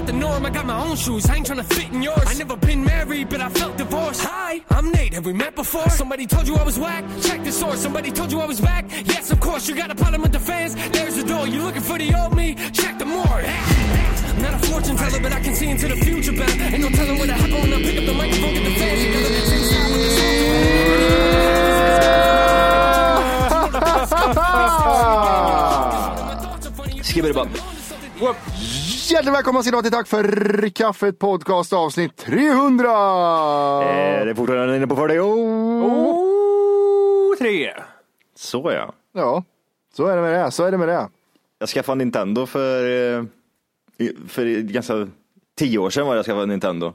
I not the norm, I got my own shoes, I ain't tryna fit in yours. I never been married, but I felt divorced. Hi, I'm Nate, have we met before? Somebody told you I was whack? Check the source, somebody told you I was back? Yes, of course, you got a problem with the fans. There's the door, you looking for the old me? Check the more. I'm not a fortune teller, but I can see into the future better. Ain't no telling what happen when I pick up the microphone, get the fans together. Sing style with the Skriver det bara. Hjärtligt välkomna ska ni till Tack för kaffet podcast avsnitt 300! Är det fortfarande inne på 40? Oh. Oh, tre. Så ja. Ja, så är det med det. Så är det med det. Jag skaffade Nintendo för, eh, för ganska tio år sedan var jag skaffade Nintendo. Det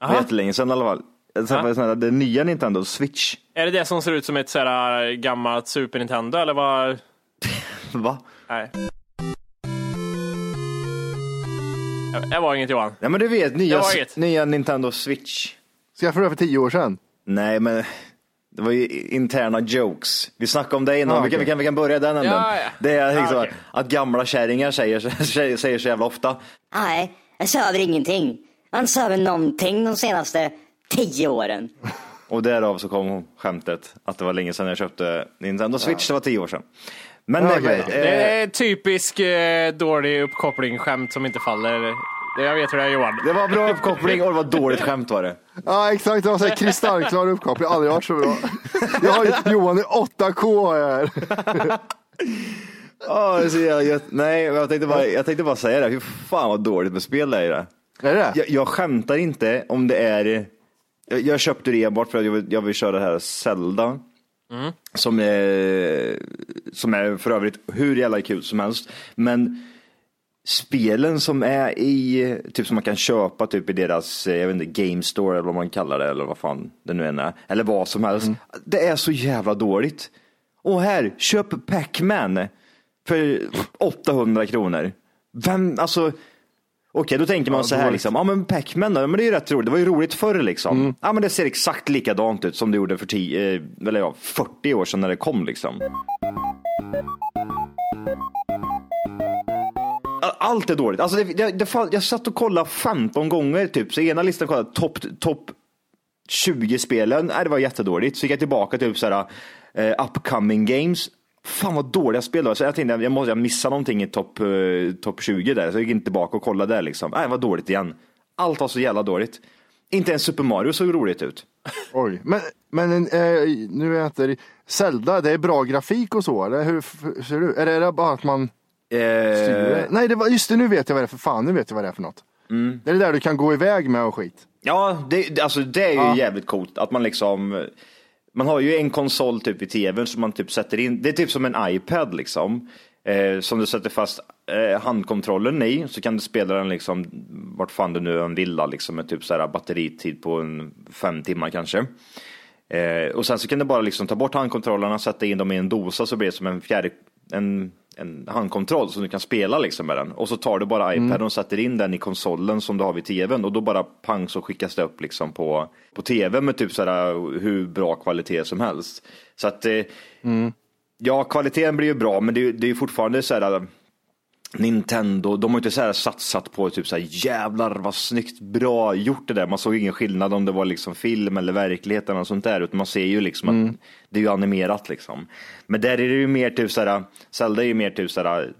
var Aha. jättelänge sedan i alla fall. Jag skaffade sån här, det nya Nintendo Switch. Är det det som ser ut som ett sådär gammalt Super Nintendo, eller vad? Va? Nej. Det var inget Johan. Nej men du vet, nya, Det var inget. nya Nintendo Switch. Skaffade du det för tio år sedan? Nej men det var ju interna jokes. Vi snackade om det innan, Ah, vi, kan, okej. vi, kan, vi kan börja den änden. Ja, ja. Det är liksom Ja, okej. att gamla kärringar säger, säger, säger så jävla ofta. Nej, jag söver ingenting. Han söver någonting de senaste tio åren. Och därav så kom skämtet att det var länge sedan jag köpte Nintendo Switch, det var tio år sedan. Men nej, okej. eh, Det är typisk eh, dålig uppkoppling, skämt som inte faller. Jag vet hur det är Johan. det var bra uppkoppling och det var dåligt skämt var det. Ja, exakt. Det var så här kristallklar uppkoppling. Aldrig varit så bra. Jag har ju Johan i 8K här. Är så jävla gött. Nej, jag tänkte, bara, jag tänkte bara säga det. Fy fan vad dåligt med spel det är. Det. Är det Jag, jag skämtar inte om det är... Jag, jag köpte det enbart för att jag vill, jag vill köra det här Zelda. Som, är, som är för övrigt hur jävla kul som helst. Men spelen som är i, typ som man kan köpa typ i deras, eh, jag vet inte, game store eller vad man kallar det eller vad fan det nu än är. Eller vad som helst. Det är så jävla dåligt. Och här, köp Pac-Man för 800 kronor. Vem, alltså, okej då tänker man så här liksom, ja men Pac-Man då, men det är ju rätt roligt, det var ju roligt förr liksom. Ja men det ser exakt likadant ut som det gjorde för 10, eh, eller ja, 40 år sedan när det kom liksom. Allt är dåligt. Alltså det, det, det, jag satt och kollade 15 gånger typ, så ena listan kollade topp top 20 spelen, nej det var jättedåligt. Så gick jag tillbaka till typ såhär, eh, upcoming games. Fan vad dåliga spel det var. Så jag tänkte jag måste jag missa någonting i topp eh, top 20 där. Så jag gick inte tillbaka och kollade där liksom. Nej, det var dåligt igen. Allt var så jävla dåligt. Inte ens Super Mario såg roligt ut. Oj, men, men eh, nu inte... Zelda, det är bra grafik och så, eller hur ser det ut? Är det bara att man styr det? Eh, Nej, det var, just det, nu vet jag vad det är för fan, nu vet jag vad det är för något. Det är där du kan gå iväg med och skit. Ja, det, alltså det är ju Ja. jävligt coolt att man liksom man har ju en konsol typ i tvn som man typ sätter in. Det är typ som en iPad liksom. Eh, som du sätter fast eh, handkontrollen i så kan du spela den liksom vart fan du nu än vill liksom med typ så här batteritid på en fem timmar kanske. Eh, och sen så kan du bara liksom ta bort handkontrollerna, sätta in dem i en dosa så blir det som en fjärde, en, en handkontroll som du kan spela liksom med den. Och så tar du bara iPaden och sätter in den i konsolen som du har vid tvn och då bara pang så skickas det upp liksom på, på tv med typ sådär hur bra kvalitet som helst. Så att eh, ja, kvaliteten blir ju bra men det, det är ju fortfarande så här Nintendo, de har inte så här satsat på typ så här jävlar vad snyggt bra gjort det där. Man såg ingen skillnad om det var liksom film eller verklighet eller något sånt där. Utan man ser ju liksom att det är ju animerat liksom. Men där är det ju mer typ så här, Zelda är ju mer typ så här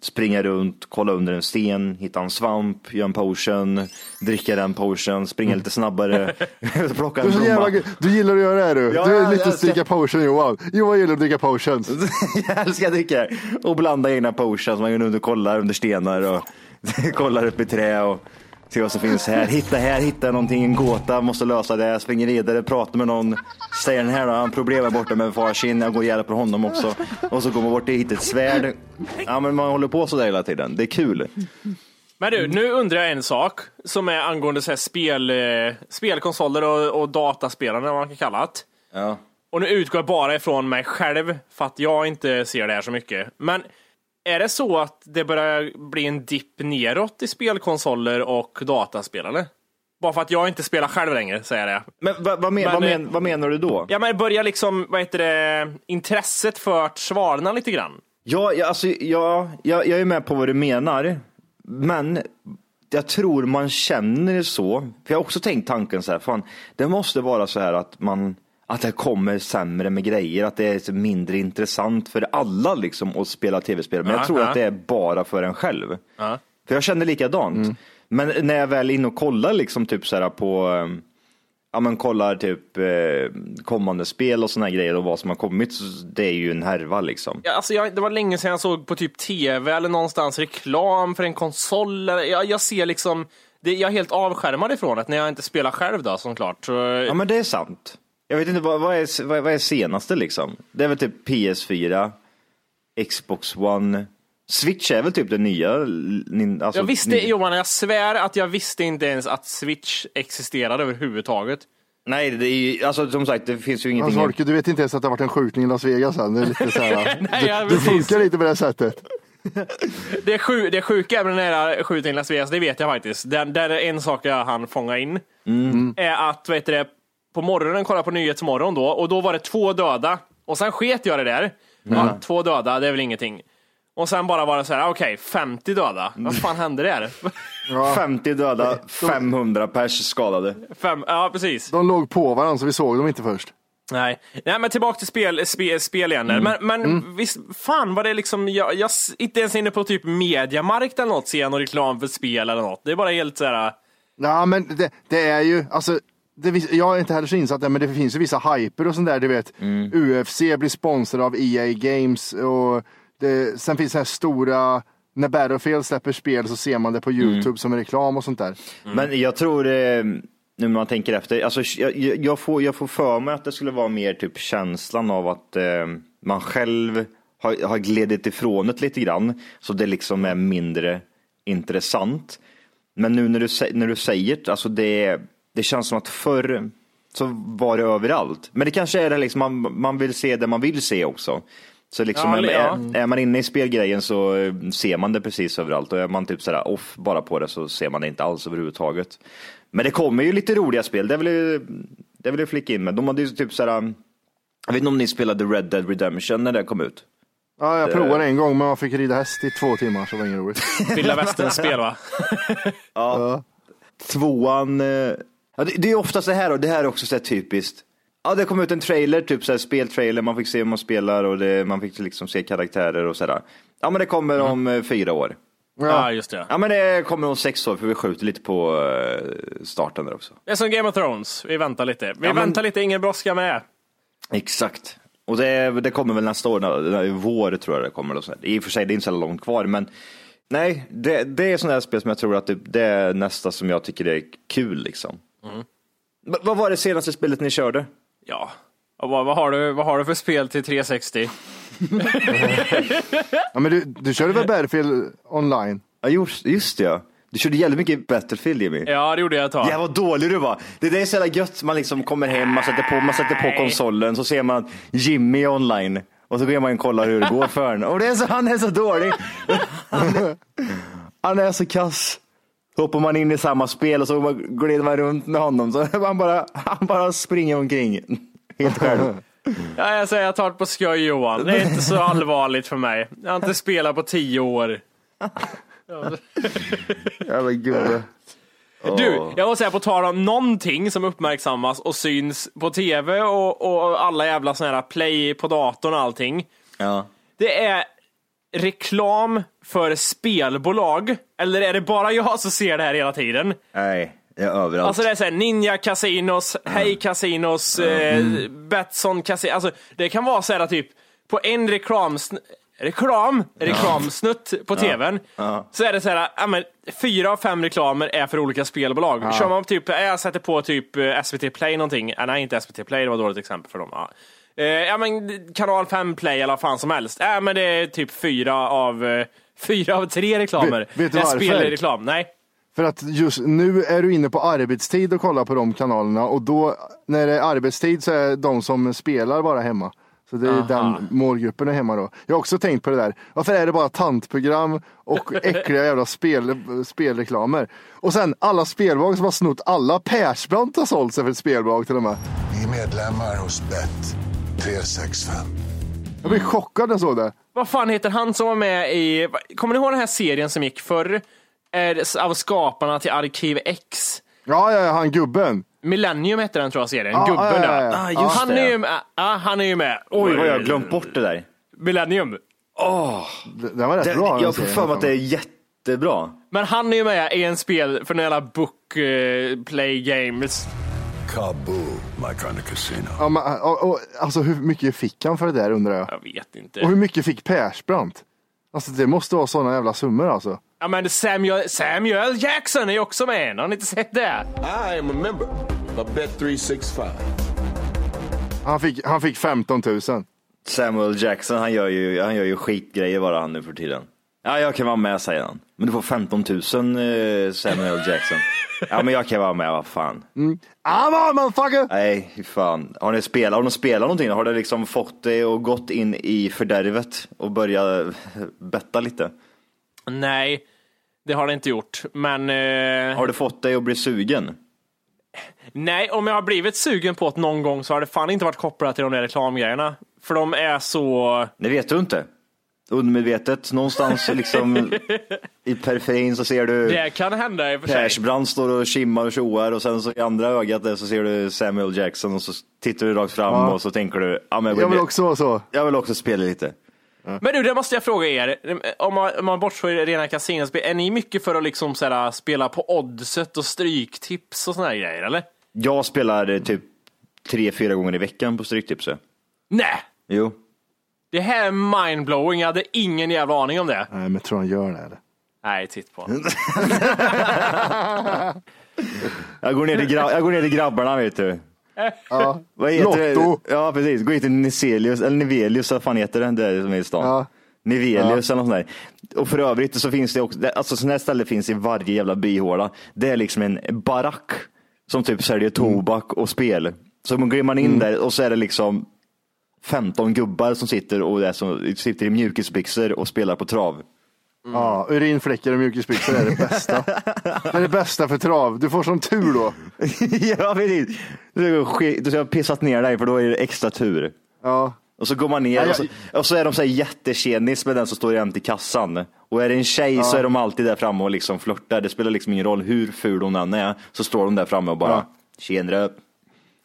springa runt, kolla under en sten, hitta en svamp, göra en potion, dricka den potion, springa lite snabbare, plocka Du, en blomma. du gillar att göra det här du. Ja, du är lite att dricka potion Johan. Johan gillar att dricka potions. Jag älskar att dricka och blanda egna potions. Man går och kollar under stenar och kollar upp i trä och ser vad som finns här. Hitta här, hitta någonting, en gåta, måste lösa det. Springer vidare, pratar med någon. Säger den här då, han problem är borta med farsin. Jag går och hjälper honom också. Och så går man bort och hittar ett svärd. Ja men man håller på sådär hela tiden. Det är kul. Men du, nu undrar jag en sak som är angående så här spel, eh, spelkonsoler och, och dataspelare, vad man kan kalla det. Ja. Och nu utgår jag bara ifrån mig själv för att jag inte ser det här så mycket. Men är det så att det börjar bli en dipp neråt i spelkonsoler och dataspelare? Bara för att jag inte spelar själv längre, säger jag. Men, vad, vad, men, Men, vad, eh, men, vad menar du då? Ja, men börjar liksom, vad heter det, intresset för att svalna lite grann. Ja, ja, alltså, ja jag, jag är med på vad du menar. Men jag tror man känner det så. För jag har också tänkt tanken så här, fan, det måste vara så här att man att det kommer sämre med grejer, att det är mindre intressant för alla liksom att spela tv-spel. Men Ja, jag tror att det är bara för en själv. För jag känner likadant. Men när jag väl är inne och kollar liksom typ så här på eh, Ja men kollar typ eh, kommande spel och såna här grejer och vad som har kommit, så det är ju en härva liksom. Ja, alltså jag, det var länge sedan jag såg på typ tv eller någonstans reklam för en konsol. eller- Jag, jag ser liksom, det, jag är helt avskärmad ifrån det när jag inte spelar själv då såklart. Så, Ja men det är sant. Jag vet inte, vad, vad, är, vad, vad är senaste liksom? Det är väl typ PS4, Xbox One, Switch är väl typ det nya? Alltså, jag visste, ny- Johan, jag svär att jag visste inte ens att Switch existerade överhuvudtaget. Nej, det är ju, alltså som sagt, det finns ju ingenting. Alltså, du vet inte ens att det har varit en skjutning i Las Vegas än. Det är lite så här, Nej, ja, du, du funkar lite på det sättet. Det, sju, det sjuka med den här skjutningen i Las Vegas, det vet jag faktiskt. Där, där är en sak jag hann fånga in. Är att, vad heter det, på morgonen kolla på Nyhetsmorgon då, och då var det två döda. Och sen sket jag det där. Ja, två döda, det är väl ingenting. Och sen bara var det så här, okej, 50 döda. Vad fan hände där? 50 döda, 500 pers skadade. Fem, ja, precis. De låg på varandra så vi såg dem inte först. Nej, Nej men tillbaka till spel, spel, spel igen. där. Men, men visst, fan var det liksom, jag, jag inte ens inne på typ Mediamarkt eller något, ser jag någon reklam för spel eller något. Det är bara helt så här. Ja, men det, det är ju, alltså, det, jag är inte heller så insatt där, men det finns ju vissa hyper och sånt där, du vet. UFC blir sponsrad av EA Games och det, sen finns det här stora, när Battlefield släpper spel så ser man det på YouTube som reklam och sånt där. Men jag tror, eh, nu när man tänker efter, alltså, jag, jag, får, jag får för mig att det skulle vara mer typ känslan av att eh, man själv har, har glidit ifrån det lite grann, så det liksom är mindre intressant. Men nu när du, när du säger alltså det, det känns som att förr så var det överallt. Men det kanske är det liksom, man, man vill se det man vill se också. Så liksom, Ja, är, ja. är, man inne i spelgrejen så eh, ser man det precis överallt och är man typ sådär off bara på det så ser man det inte alls överhuvudtaget. Men det kommer ju lite roliga spel, det vill jag, det vill jag flicka in med. De hade ju typ sådär, jag vet inte om ni spelade Red Dead Redemption när det kom ut? Ja, jag provade en gång, men man fick rida häst i två timmar, så det var inget roligt. Vilda västern-spel va? Tvåan, eh, ja, det, det är ofta så här och det här är också så här typiskt. Ja, det kom ut en trailer, typ så här speltrailer, man fick se hur man spelar och det, man fick liksom se karaktärer och sådär. Ja, men det kommer om eh, fyra år. Ja, just det. Ja, men det kommer om sex år för vi skjuter lite på eh, starten där också. Det är som Game of Thrones, vi väntar lite. Vi Ja, men- väntar lite, ingen brådska med. Exakt. Och det, det kommer väl nästa år, i vår tror jag det kommer. Så. I och för sig, det är inte så långt kvar, men Nej, det, det är sådana här spel som jag tror att det, det är nästa som jag tycker är kul liksom. V- vad var det senaste spelet ni körde? Ja. Och vad, vad, har du, vad har du för spel till 360? Ja, men du, du körde väl Battlefield online? Ja, just, just det ja. Du körde jävligt mycket Battlefield Jimmy. Ja, det gjorde jag ett tag. Ja, vad dålig du var. Det där är så jävla gött. Man liksom kommer hem, man sätter på, man sätter på konsolen, så ser man Jimmy online. Och så går man och kollar hur det går för honom. Och det är så, han är så dålig. Han är, han är så kass. Så hoppar man in i samma spel och så glider man runt med honom. Så han bara, han bara springer omkring. Helt själv. Ja, jag säger jag tar det på skoj Johan. Det är inte så allvarligt för mig. Jag har inte spelat på tio år. Jävla gubbe. Du, jag måste säga på tal om någonting som uppmärksammas och syns på tv och, och alla jävla såna här play på datorn och allting. Ja. Det är reklam för spelbolag. Eller är det bara jag som ser det här hela tiden? Nej, det är överallt. Alltså det är såhär Ninja Casinos, Hey Casinos, eh, Betsson Casinos. Alltså det kan vara såhär typ på en reklamsn reklam, reklamsnutt på tvn. Så är det såhär, ja men fyra av fem reklamer är för olika spelbolag. Kör man typ, jag sätter på typ eh, SVT Play någonting. Eh, nej inte SVT Play, det var ett dåligt exempel för dem. Ja. Eh, ja men kanal 5 Play eller vad fan som helst. Ja men det är typ fyra av, eh, fyra av tre reklamer. Vet- vet du varför? spelreklam. Nej. För att just nu är du inne på arbetstid och kollar på de kanalerna och då när det är arbetstid så är de som spelar bara hemma. Så det är den målgruppen är hemma då. Jag har också tänkt på det där. Varför är det bara tantprogram och äckliga jävla spel, spelreklamer? Och sen alla spelbolag som har snott alla. Persbrandt har sålt sig för ett spelbolag till och med. Vi är medlemmar hos Bet 365. Jag blev chockad när jag såg det. Vad fan heter han som var med i, kommer ni ihåg den här serien som gick förr? Eh, Av skaparna till Arkiv X. Ja, ja, ja, han gubben. Millennium hette den tror jag serien, Ja, gubben ja, ja, där. ja. Ah, just han, det. är ju med, ja, han är ju med. Oj, vad jag har glömt bort det där. Millennium. Det- Den var rätt Det, bra. den jag får serien, för mig att det är jättebra. Men han är ju med i en spel för några book eh, play games. Kaboom, like on a casino. Ja, men, och, och, alltså hur mycket fick han för det där undrar jag? Jag vet inte. Och hur mycket fick Persbrandt? Alltså det måste vara sådana jävla summor alltså. Ja men Samuel, Samuel Jackson är ju också med. Har ni inte sett det? I am a member of Bet 365. Han fick, han fick 15 000. Samuel Jackson, han gör ju, han gör ju skitgrejer bara han nu för tiden. Ja, jag kan vara med säger han. Men du får 15 000 eh, Samuel Jackson. Ja, men jag kan vara med, vad fan. I'm on motherfucker! Nej, fan. Har ni spelat, har ni spelat någonting? Har det liksom fått dig och gått in i fördärvet och börjat betta lite? Nej, det har det inte gjort. Men eh, Har det fått dig att bli sugen? nej, om jag har blivit sugen på det någon gång så har det fan inte varit kopplat till de där reklamgrejerna. För de är så... Det vet du inte. Undermedvetet, någonstans liksom i periferin så ser du Det kan hända i och för sig. Persbrandt står och kimmar och tjoar och sen så i andra ögat där så ser du Samuel Jackson och så tittar du rakt fram Ja. och så tänker du, ja, men jag, Jag vill vill också vara så. jag vill också spela lite. Men du, det måste jag fråga er. Om man, om man bortser rena kasinospel, är ni mycket för att liksom så här, spela på oddset och stryktips och såna här grejer, eller? Jag spelar eh, typ tre, fyra gånger i veckan på Stryktipset. Nej! Jo. Det här är mindblowing, jag hade ingen jävla aning om det. Nej, men jag tror han gör det. Eller? Nej, titt på. Jag går ner till, jag går ner till grabbarna vet du. Ja. Vad heter Lotto. Det? Ja precis, gå hit till Niselius, eller Nivelius, vad fan heter den där som är i stan? Ja. Nivelius eller något sånt där. Och för övrigt så finns det också, det- alltså sådana här ställen finns i varje jävla byhåla. Det är liksom en barack som typ säljer tobak och spel. Så man går man in där och så är det liksom 15 gubbar som sitter och är som, sitter i mjukisbyxor och spelar på trav. Ja, urinfläckar och mjukisbyxor är det bästa. det är det bästa för trav. Du får sån tur då. ja precis. Du har jag pissat ner dig för då är det extra tur. Ja. Och så går man ner Ja, och, så, och så är de så här jättetjenis med den som står jämt i kassan. Och är det en tjej så är de alltid där framme och liksom flörtar. Det spelar liksom ingen roll hur ful hon än är. Så står de där framme och bara, Ja. tjenare,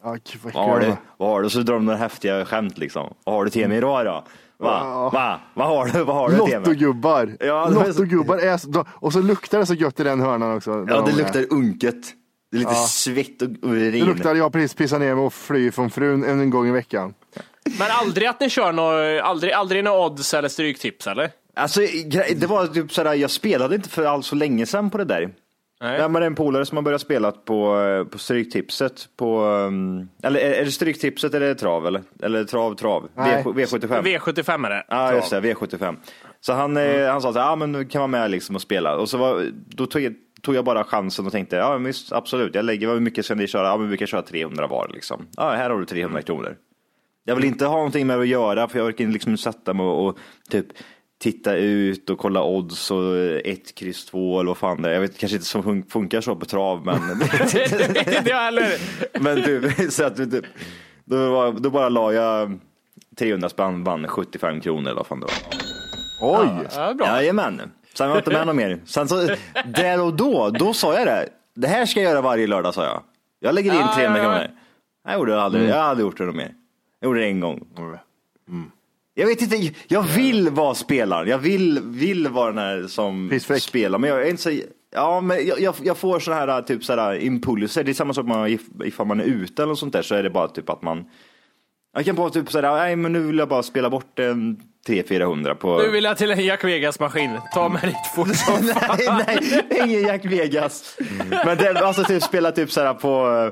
Ja, gud, vad vad har du? de. Vad har du? Så drar de några häftiga skämt liksom. Vad har du till mig idag då? Va? Va? Vad har du? Vad har du? Lottogubbar. Ja, Lottogubbar är så, de- och så luktar det så gött i den hörnan också. Ja, de det är. luktar unket. Det är lite svett och urin. Det luktar, jag precis pissat ner mig och flyr från frun en gång i veckan. Men aldrig att ni kör något, aldrig, aldrig några odds eller stryktips eller? Alltså, det var typ sådär, jag spelade inte för alls så länge sedan på det där. Nej. Men det är en polare som har börjat spela på, eh, på Stryktipset. På, um, eller är det Stryktipset eller är det trav? Eller, eller trav, trav? Nej. V, V75. V75 är det. Ja, just det, V75. Så han, eh, han sa så här, ja men du kan vara med liksom och spela. Och så var, då tog jag, tog jag bara chansen och tänkte, ja men visst, absolut, jag lägger, hur mycket ska ni köra? Ja men vi kan köra 300 var liksom. Ja, här har du 300 kronor. Jag vill inte ha någonting med att göra, för jag orkar liksom sätta mig och, och typ titta ut och kolla odds och ett kryss två eller vad fan det är. Jag vet kanske inte som fun- funkar så på trav, men, Inte jag heller. men typ, så att, typ, då, var, då bara la jag 300 spänn, vann 75 kronor eller vad fan det var. Oj! Ja, bra. Jajamän. Sen var jag inte med något mer. Sen så, där och då, då sa jag det. Det här ska jag göra varje lördag, sa jag. Jag lägger in Ja, 300 ja, ja. kronor. Jag gjorde det aldrig, jag har aldrig gjort det något mer. Jag gjorde det en gång. Jag vet inte, jag vill vara spelaren. Jag vill, vill vara den här som Pissfräck. spelar. Men jag är inte så, ja men jag, jag, jag får sådana här typ så här impulser. Det är samma sak man, if, ifall man är ute eller något sånt där så är det bara typ att man jag kan bara typ säga, nej men nu vill jag bara spela bort en 300-400 på... Nu vill jag till en Jack Vegas-maskin. Ta mig dit fort som nej, nej, ingen Jack Vegas. Men det, alltså typ spela typ så här på...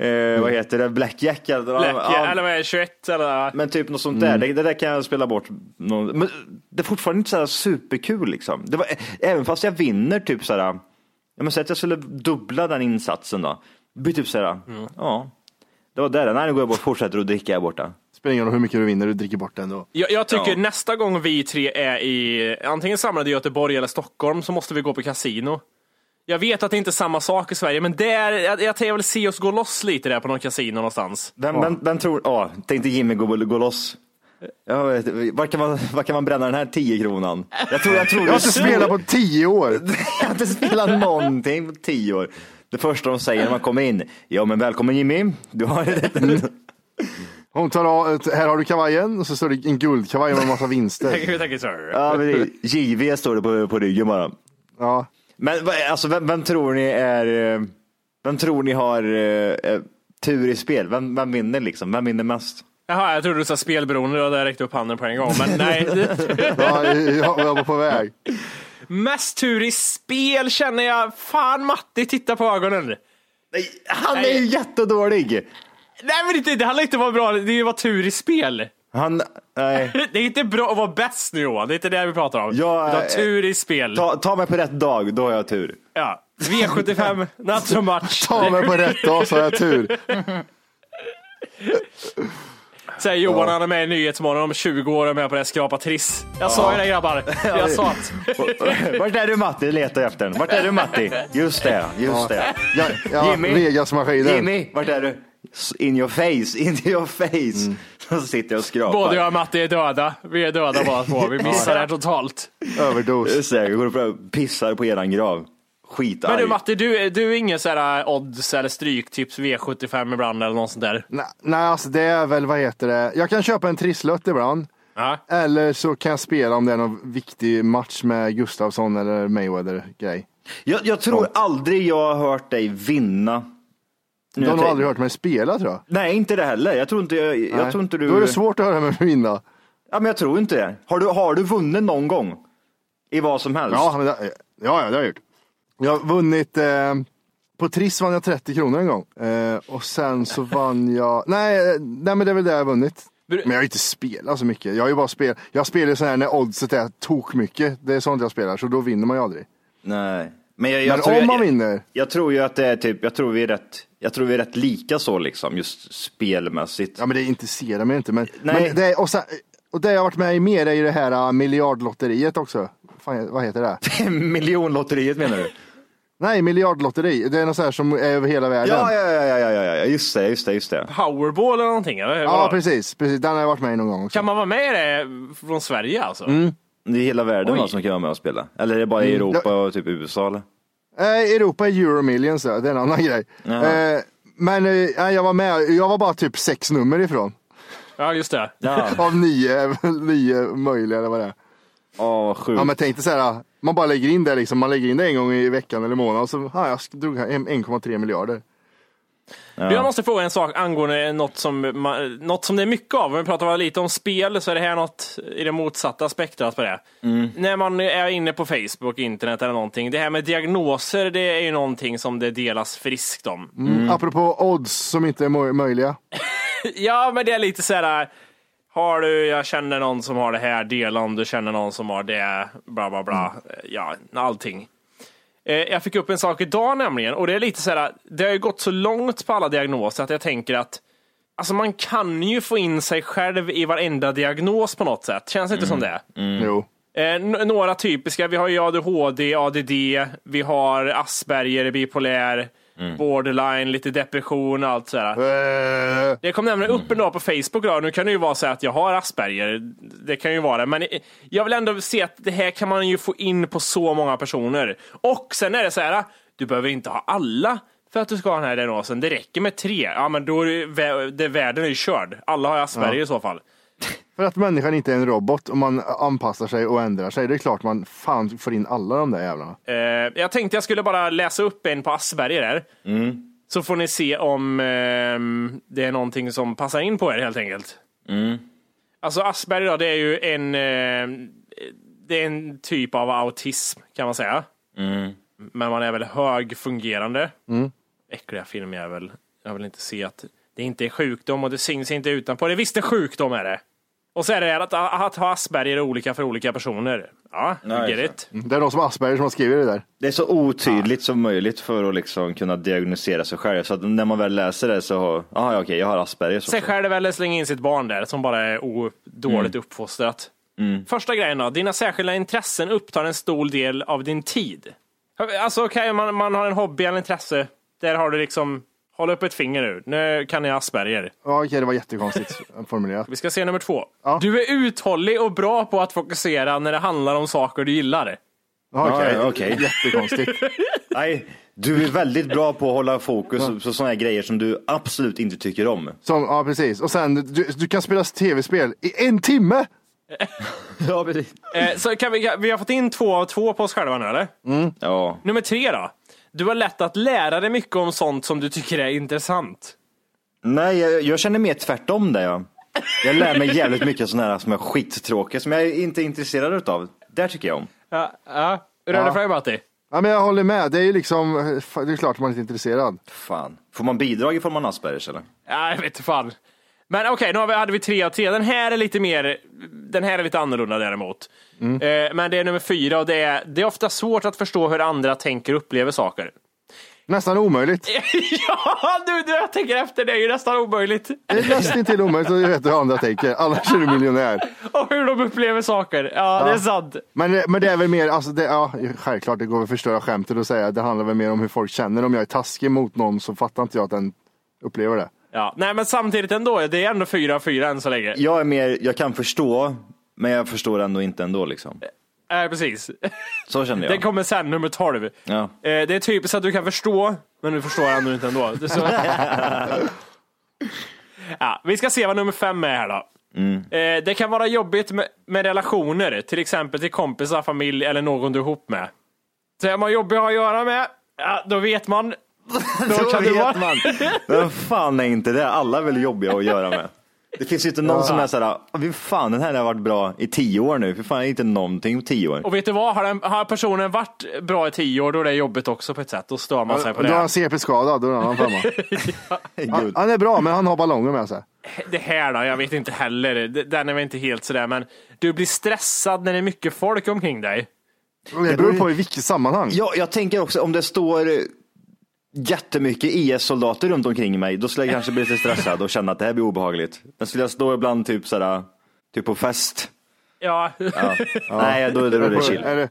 Eh, vad heter det? Blackjack? eller- Black, ja, Eller vad är det, 21 eller? Men typ något sånt där. Det, det där kan jag spela bort. Någon, men det är fortfarande inte så här superkul liksom. Det var, även fast jag vinner typ så här. Jag måste säga att jag skulle dubbla den insatsen då. Det blir typ så här. Ja, det var där. Nej, nu går jag bort fortsätter att dricka här borta. Spelar ingen roll hur mycket du vinner, du dricker bort det ändå. Jag, jag tycker Ja. nästa gång vi tre är i antingen samlade i Göteborg eller Stockholm så måste vi gå på kasino. Jag vet att det inte är samma sak i Sverige, men där, jag, jag, jag vill se oss gå loss lite där på någon kasino någonstans. Vem, vem, vem tror, ja, tänkte Jimmy gå, gå loss. Jag vet, var, kan man, var kan man bränna den här 10 kronan? Jag tror, jag tror Jag har inte spelat på tio år. Jag har inte spelat någonting på tio år. Det första de säger när man kommer in, ja men välkommen Jimmy, du har Hon tar av, här har du kavajen och så står det en guldkavaj med en massa vinster. Tack, tack, sir. Ja, men det, JV står det på, på ryggen bara. Ja. Men alltså, vem, vem tror ni är, eh, vem tror ni har eh, eh, tur i spel? Vem, vem vinner liksom? Vem vinner mest? Jaha, jag trodde du sa spelberoende och där räckte upp handen på en gång, men nej. Ja, jag, jag var på väg. Mest tur i spel känner jag, fan Matti, titta på ögonen. Nej, han är ju jättedålig. Nej men det, det handlar inte om att vara bra, det är ju att vara tur i spel. Han, nej. Det är inte bra att vara bäst nu Johan, det är inte det vi pratar om. Jag, Du har tur i spel. Ta, ta mig på rätt dag, då har jag tur. Ja. V75, not so much. Ta mig på rätt dag så har jag tur. Säger Johan, han är med i Nyhetsmorgon om 20 år och är med på det här Skrapa Triss. Jag sa ju det grabbar. Jag sa att... Vart är du Matti? Letar jag efter den. Vart är du Matti? Just det, just det. Ja, ja, Vegas-maskinen. Jimmy, vart är du? In your face, in your face. Så sitter jag och skrapar. Både jag och Matti är döda. Vi är döda båda två. Vi missar det här totalt. Överdos. Jag går och pissar på eran grav. Skitarg. Men du Matti, du, är- du är ingen sån här odds eller stryktips V75 ibland eller något sånt där? Nej, nej, alltså det är väl, vad heter det? Jag kan köpa en trisslott ibland. Ja. Eller så kan jag spela om det är någon viktig match med Gustafsson eller Mayweather-grej. Jag, jag tror aldrig jag har hört dig vinna. Du har nog tänk- aldrig hört mig spela tror jag. Nej, inte det heller. Jag tror inte, jag, jag tror inte du... Då är det svårt att höra mig vinna. Ja, men jag tror inte det. Har du, har du vunnit någon gång? I vad som helst? Ja, men det, ja, ja, det har jag gjort. Jag har vunnit, eh, På Triss vann jag 30 kronor en gång. Eh, och sen så vann jag, nej, eh, nej men det är väl det jag har vunnit. Men jag har ju inte spelat så mycket. Jag har ju bara spelat, jag spelar så här när oddset är tok mycket. Det är sånt jag spelar, så då vinner man ju aldrig. Nej. Men, jag, jag Men tror, om man jag, vinner, jag tror ju att det är typ, jag tror vi är rätt, jag tror vi är rätt lika så liksom, just spelmässigt. ja men det intresserar mig inte. Men, Nej. men det, är- och, sen, och det jag har varit med i mer är ju det här uh, miljardlotteriet också. Fan, vad heter det? Miljonlotteriet menar du? Nej, miljardlotteri. Det är något så här som är över hela världen. Ja, ja, ja, ja, ja, ja, just det, just det, just det. Powerball eller någonting eller? Ja, precis, precis. Den har jag varit med i någon gång också. Kan man vara med i det från Sverige alltså? Det är hela världen Oj. va, som kan vara med och spela. Eller är det bara i Mm. Europa och typ USA eller? Eh, Europa är Euromillions, ja. det är en annan grej. Eh, men eh, jag var med, jag var bara typ sex nummer ifrån. Ja, just det. Ja. Av nio, nio möjliga eller vad det är. Åh, sjukt. Ja men tänk dig så här, man bara lägger in det liksom, man lägger in det en gång i veckan eller månaden och så, ja, jag drog hem 1,3 miljarder. Du, Jag måste fråga en sak angående något som, något som det är mycket av. Om vi pratar lite om spel så är det här något i det motsatta spektrat på det. När man är inne på Facebook, internet eller någonting. Det här med diagnoser, det är ju någonting som det delas friskt om. Mm. Apropå odds som inte är möjliga. Ja, men det är lite så här. Har du, jag känner någon som har det här, dela om du känner någon som har det, bla bla bla. Ja, allting. Eh, Jag fick upp en sak idag nämligen, och det är lite så här, det har ju gått så långt på alla diagnoser att jag tänker att Alltså man kan ju få in sig själv i varenda diagnos på något sätt. Känns det inte som det? Jo. Eh, n- några typiska, vi har ju ADHD, ADD, vi har Asperger, bipolär, borderline, lite depression och allt sådär. Eh, Det kom nämligen upp en dag på Facebook då. Nu kan det ju vara så att jag har Asperger. Det kan ju vara det. Men jag vill ändå se att det här kan man ju få in på så många personer. Och sen är det så här, du behöver inte ha alla för att du ska ha den här diagnosen. Det räcker med tre. Ja, men då är det världen är ju körd. Alla har Asperger Ja. i så fall. För att människan inte är en robot och man anpassar sig och ändrar sig. Det är klart man fan får in alla de där jävlarna. Eh, jag tänkte jag skulle bara läsa upp en på Asperger där. Så får ni se om ehm, det är någonting som passar in på er helt enkelt. Alltså Asperger då, det är ju en, eh, det är en typ av autism kan man säga. Men man är väl högfungerande. Mm. Äckliga filmjävel. Jag vill inte se att det inte är sjukdom och det syns inte utanpå. Det är visst en sjukdom är det. Och så är det att, att ha Asperger är olika för olika personer. Ja, Nej, get it. Mm. Det är de som har Asperger som har skrivit det där. Det är så otydligt som möjligt för att liksom kunna diagnosera sig själv. Så att när man väl läser det så har, aha, okej, jag har Asperger. Så. Sig själv eller slänga in sitt barn där som bara är o- dåligt uppfostrat. Första grejen då, dina särskilda intressen upptar en stor del av din tid. Alltså okej, man, man har en hobby eller intresse. Där har du liksom, håll upp ett finger nu. Nu kan ni Asperger. Ja, okej, det var jättekonstigt formulerat. Vi ska se nummer två. Du är uthållig och bra på att fokusera när det handlar om saker du gillar. Ja, Okej, Ja, okej. jättekonstigt. Nej, du är väldigt bra på att hålla fokus på sådana här grejer som du absolut inte tycker om. Som, ja, precis. Och sen, du, du kan spela tv-spel i en timme! Ja, precis. Eh, så kan vi, vi har fått in två av två på oss själva nu eller? Ja. Nummer tre då. Du har lätt att lära dig mycket om sånt som du tycker är intressant. Nej, jag, jag känner mer tvärtom där. Jag, jag lär mig jävligt mycket sådana här som är skittråkiga, som jag inte är intresserad utav. Där tycker jag om. Ja, ja. Hur är det Ja. för dig Matti? Ja, men jag håller med. Det är ju liksom, det är klart man är inte intresserad. Fan. Får man bidrag ifall man har Aspergers eller? Ja, jag vet inte fan. Men okej, nu har vi, hade vi tre av tre. Den här är lite mer, den här är lite annorlunda däremot. Eh, men det är nummer fyra och det är, det är ofta svårt att förstå hur andra tänker och upplever saker. Nästan omöjligt. ja, du, du, jag tänker efter, det är ju nästan omöjligt. Det är nästan till omöjligt att veta hur andra tänker. Annars är du miljonär. och hur de upplever saker. Ja, det är sant. Men, men det är väl mer, alltså det, ja, självklart det går att förstöra skämtet och säga det handlar väl mer om hur folk känner. Om jag är taskig mot någon så fattar inte jag att den upplever det. Ja, nej men samtidigt ändå, det är ändå fyra av fyra än så länge. Jag är mer, jag kan förstå, men jag förstår ändå inte ändå liksom. Nej, precis. Så kände Den jag. kommer sen, nummer 12. Ja. Eh, Det är typiskt att du kan förstå, men du förstår ändå inte ändå. Det ja, vi ska se vad nummer fem är här då. Eh, Det kan vara jobbigt med, med relationer, till exempel till kompisar, familj eller någon du är ihop med. Så är man jobbig att ha att göra med, ja, då vet man. Då kan det vara... vet man. Vem fan är inte det? Alla är väl jobbiga att göra med. Det finns ju inte någon som är såhär, fy fan den här har varit bra i tio år nu, för fan inte någonting på tio år. Och vet du vad, har, den, har personen varit bra i tio år då är det jobbigt också på ett sätt. Då stör man sig på Då är det. han CP-skadad, då är han femma. han, han är bra, men han har ballonger med sig. Det här då, jag vet inte heller. Det- Den är väl inte helt sådär, men du blir stressad när det är mycket folk omkring dig. Det beror på i vilket sammanhang. Ja, jag tänker också om det står jättemycket IS-soldater runt omkring mig, då skulle jag kanske bli lite stressad och känna att det här blir obehagligt. Men skulle jag stå ibland typ sådär, typ på fest, Ja. ja. nej då, då är det chill. Eller,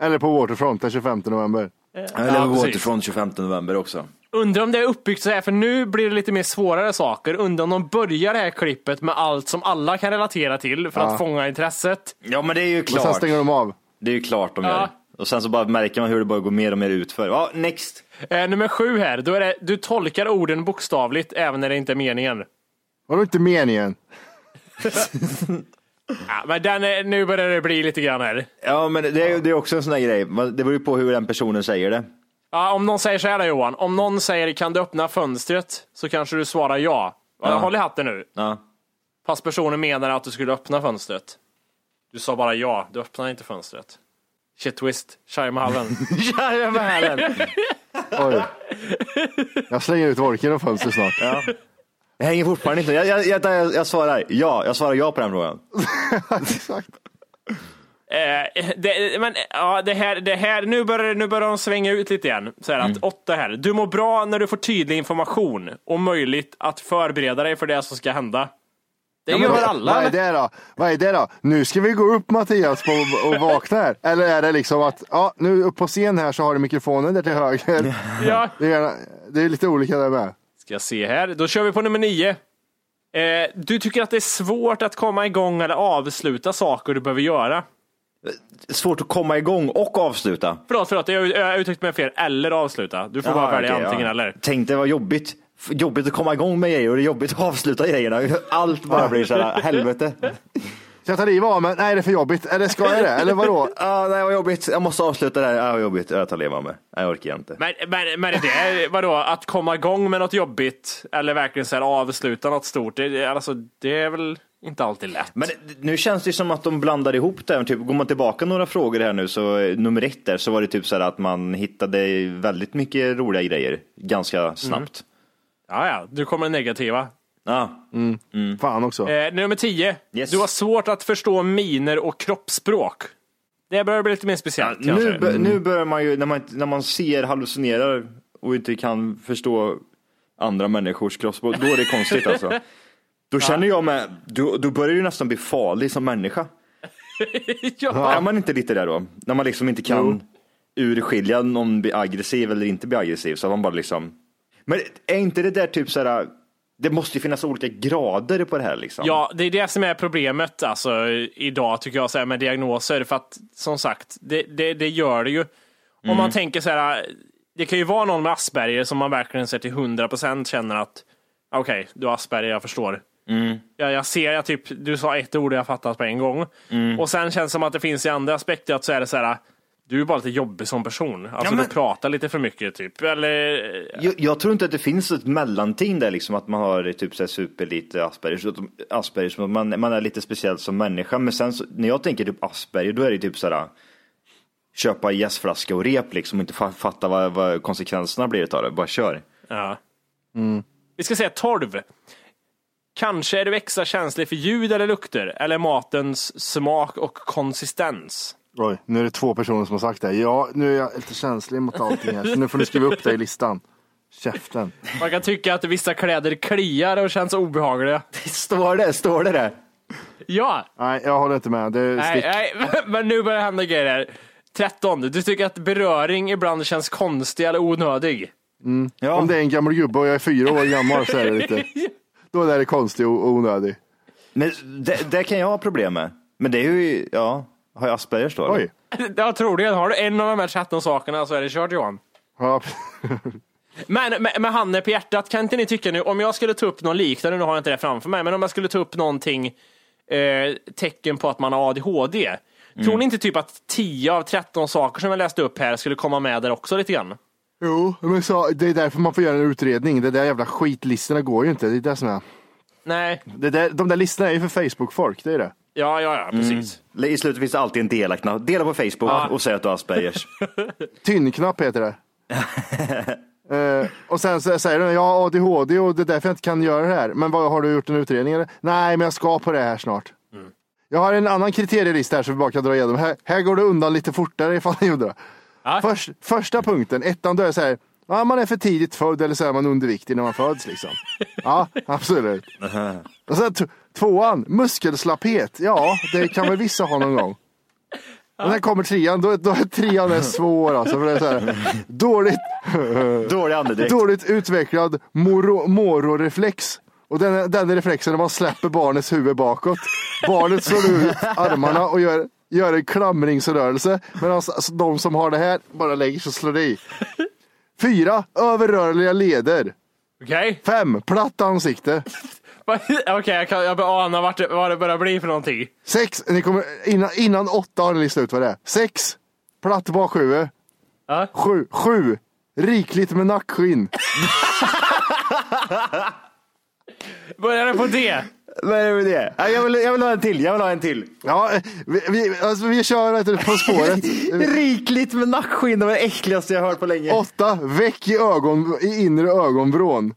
eller på Waterfront den 25 november. Eller Ja, återifrån 25 november också. Undrar om det är uppbyggt så här, för nu blir det lite mer svårare saker. Undrar om de börjar det här klippet med allt som alla kan relatera till för Ja. att fånga intresset. Ja men det är ju Men sen klart. stänger de av. Det är ju klart de Ja. gör. Och sen så bara märker man hur det bara går mer och mer utför. Ja, next. Eh, nummer sju här, då är det, du tolkar orden bokstavligt även när det inte är meningen. Vadå inte meningen? Ja, men den är, nu börjar det bli lite grann här. Ja men det är, det är också en sån där grej, det beror ju på hur den personen säger det. Ja, om någon säger så här då, Johan, om någon säger kan du öppna fönstret så kanske du svarar ja. ja. Ja. Håll i hatten nu. Ja. Fast personen menar att du skulle öppna fönstret. Du sa bara ja, du öppnar inte fönstret. Shit twist, Shaimahallen. Jajamän. Oj. Jag slänger ut orken och fönstret snart. Ja. Jag hänger fortfarande inte jag, jag, jag, jag, jag svarar ja, jag svarar ja på den frågan. Exakt. Eh, det, men ja, det här, det här, nu börjar, nu börjar de svänga ut lite igen. Så här, att åtta här. Du mår bra när du får tydlig information och möjligt att förbereda dig för det som ska hända. Det Ja, gör vad- alla? Vad är det då? Vad är det då? Nu ska vi gå upp Mattias på, och vakna här. Eller är det liksom att, ja nu upp på scen här så har du mikrofonen där till höger. Ja. Det är, det är lite olika där med. Ska jag se här. Då kör vi på nummer nio. Eh, du tycker att det är svårt att komma igång eller avsluta saker du behöver göra. Svårt att komma igång och avsluta. Förlåt, förlåt, jag jag har uttryckt mig fel. Eller avsluta. Du får bara välja antingen eller. Tänk det var jobbigt. Jobbigt att komma igång med grejer och det är jobbigt att avsluta grejerna. Allt bara blir såhär, helvete. Ska jag ta livet av mig? Nej det är för jobbigt. Eller ska jag det? Eller vadå? Ja, det var jobbigt. Jag måste avsluta det här. Ja, vad jobbigt. Jag tar livet av mig. Nej, Jag orkar inte. Men, men, men är det vadå, att komma igång med något jobbigt eller verkligen så här avsluta något stort, det, alltså, det är väl inte alltid lätt. Men nu känns det som att de blandar ihop det. här. Typ, går man tillbaka några frågor här nu, så nummer ett där, så var det typ så här att man hittade väldigt mycket roliga grejer ganska snabbt. Ja, ja, du kommer negativa. Ja. Fan också. Eh, nummer 10. Yes. Du har svårt att förstå miner och kroppsspråk. Det börjar bli lite mer speciellt kanske. Nu, bör- nu börjar man ju, när man, när man ser hallucinerar och inte kan förstå andra människors kroppsspråk, då är det konstigt alltså. Då känner jag med, då, då börjar du nästan bli farlig som människa. ja. Är man inte lite där då? När man liksom inte kan urskilja om någon blir aggressiv eller inte blir aggressiv, så man bara liksom. Men är inte det där typ så här, det måste ju finnas olika grader på det här liksom. Ja, det är det som är problemet alltså, idag tycker jag så här, med diagnoser. För att som sagt, det, det, det gör det ju. Om man tänker så här, det kan ju vara någon med Asperger som man verkligen ser till 100% känner att okej, du har Asperger, jag förstår. Ja, jag ser, jag typ, du sa ett ord och jag fattat på en gång. Och sen känns det som att det finns i andra aspekter att så är det så här, du är bara lite jobbig som person. Alltså men- du pratar lite för mycket typ. Eller, Jag, jag tror inte att det finns ett mellanting där liksom att man har typ så här superlite Asperger, så att, Asperger som att man, man är lite speciell som människa. Men sen så, när jag tänker typ Asperger, då är det typ sådär köpa jäsflaska och rep liksom och inte fa- fatta vad, vad konsekvenserna blir utav det. Bara kör. Ja. Vi ska säga 12. Kanske är du extra känslig för ljud eller lukter eller matens smak och konsistens. Oj, nu är det två personer som har sagt det. Ja, nu är jag lite känslig mot allting här. Så nu får ni skriva upp det i listan. Käften. Man kan tycka att vissa kläder kliar och känns obehagliga. Står det? Står det där? Ja, Nej, jag håller inte med. Det är nej, nej, men nu börjar det hända grejer här. 13. Du tycker att beröring ibland känns konstig eller onödig. Ja. Om det är en gammal gubbe och jag är fyra år gammal så är det lite. Då är det konstigt och onödigt. Men det, det kan jag ha problem med. Men det är ju, ja, har jag Aspergers då? Oj. Ja, troligen. Har du en av de här 13 sakerna så är det kört Johan. Ja. Men med, med handen på hjärtat, kan inte ni tycka nu, om jag skulle ta upp någon liknande, nu har jag inte det framför mig, men om jag skulle ta upp någonting, eh, tecken på att man har ADHD. Tror ni inte typ att 10 av 13 saker som jag läste upp här skulle komma med där också lite grann? Jo, men så, det är därför man får göra en utredning. Det där jävla skitlistorna går ju inte. Det är det som är. Nej. Det där, de där listorna är ju för Facebook-folk, det är det. Ja, ja, ja, precis. Mm. I slutet finns det alltid en dela-knapp. Dela på Facebook Ja. och säg att du har Aspergers. Tynnknapp heter det. Eh, och sen så säger den, jag har ADHD och det är därför jag inte kan göra det här. Men vad, har du gjort en utredning eller? Nej, men jag ska på det här snart. Jag har en annan kriterielista här som vi bara kan dra igenom. Här, här går det undan lite fortare ifall ni undrar. Först, första punkten, ettan, då är det så här. Ja, man är för tidigt född eller så är man underviktig när man föds liksom. Ja, absolut. Och sen tvåan, muskelslapphet. Ja, det kan väl vissa ha någon gång. Och sen kommer trean, då, då är trean är svår alltså. För det är så här, dåligt, Dålig andedräkt. dåligt utvecklad moro, mororeflex. Och den, den reflexen när man släpper barnets huvud bakåt. Barnet slår ut armarna och gör, gör en klamringsrörelse. Medan alltså, de som har det här bara lägger sig och slår i. Fyra, överrörliga leder. Okej. Fem, platt ansikte. Okej, jag, kan- jag börjar ana vart det, vad det börjar bli för någonting. Sex, ni kommer, innan, innan åtta har ni listat ut vad det är. Sex, platt bakhuvud. Sju, sju, rikligt med nackskinn. Börjar det på det? Vad är det med det? Ja, Jag vill, jag vill ha en till, jag vill ha en till. Ja, vi, vi, alltså, vi kör vet du, På spåret. Rikligt med nackskinn, det var det äckligaste jag hört på länge. Åtta, väck i, ögon, i inre ögonvrån.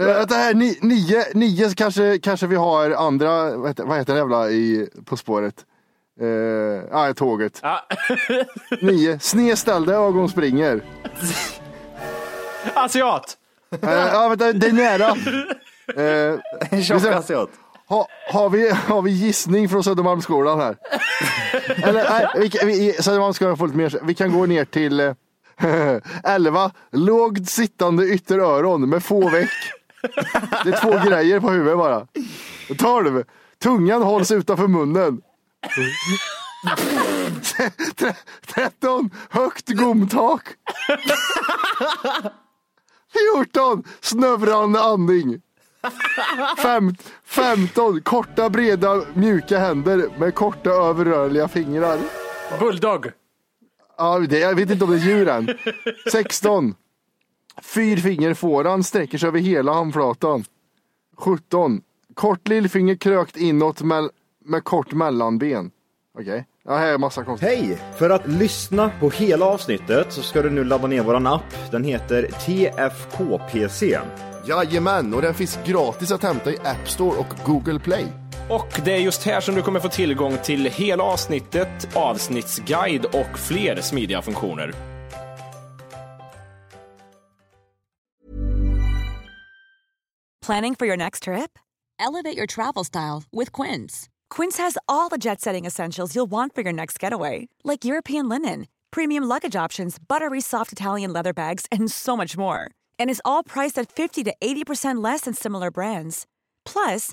Eh, Det här, ni, nio, nio så kanske, kanske vi har andra, vad heter, vad heter det jävla i På spåret? Eh, ja, tåget. Nio, snedställda ögon springer. Asiat! Eh, ja, vänta, det är nära. Eh, En tjock asiat. Ha, har, vi, har vi gissning från Södermalmsskolan här? Eller nej, vi, vi, Södermalmsskolan får lite mer. Vi kan gå ner till eh, 11. Lågt sittande ytteröron med få veck. Det är två grejer på huvudet bara. 12. Tungan hålls utanför munnen. 13. Högt gomtak. 14. Snövrande andning. 15. Korta, breda, mjuka händer med korta överrörliga fingrar. Bulldog. Ja, det, jag vet inte om det är djur än. 16. Fyrfingerfåran sträcker sig över hela handflatan. 17. Kort lillfinger krökt inåt med, med kort mellanben. Okej, ja, här är massa konstigt. Hej! För att lyssna på hela avsnittet så ska du nu ladda ner våran app. Den heter TFKPC. Jajamän, och den finns gratis att hämta i App Store och Google Play. Och det är just här som du kommer få tillgång till hela avsnittet, avsnittsguide och fler smidiga funktioner. Planning for your next trip? Elevate your travel style with Quince. Quince has all the jet setting essentials you'll want for your next getaway, like European linen, premium luggage options, buttery soft Italian leather bags, and so much more. And is all priced at 50 to 80% less than similar brands. Plus,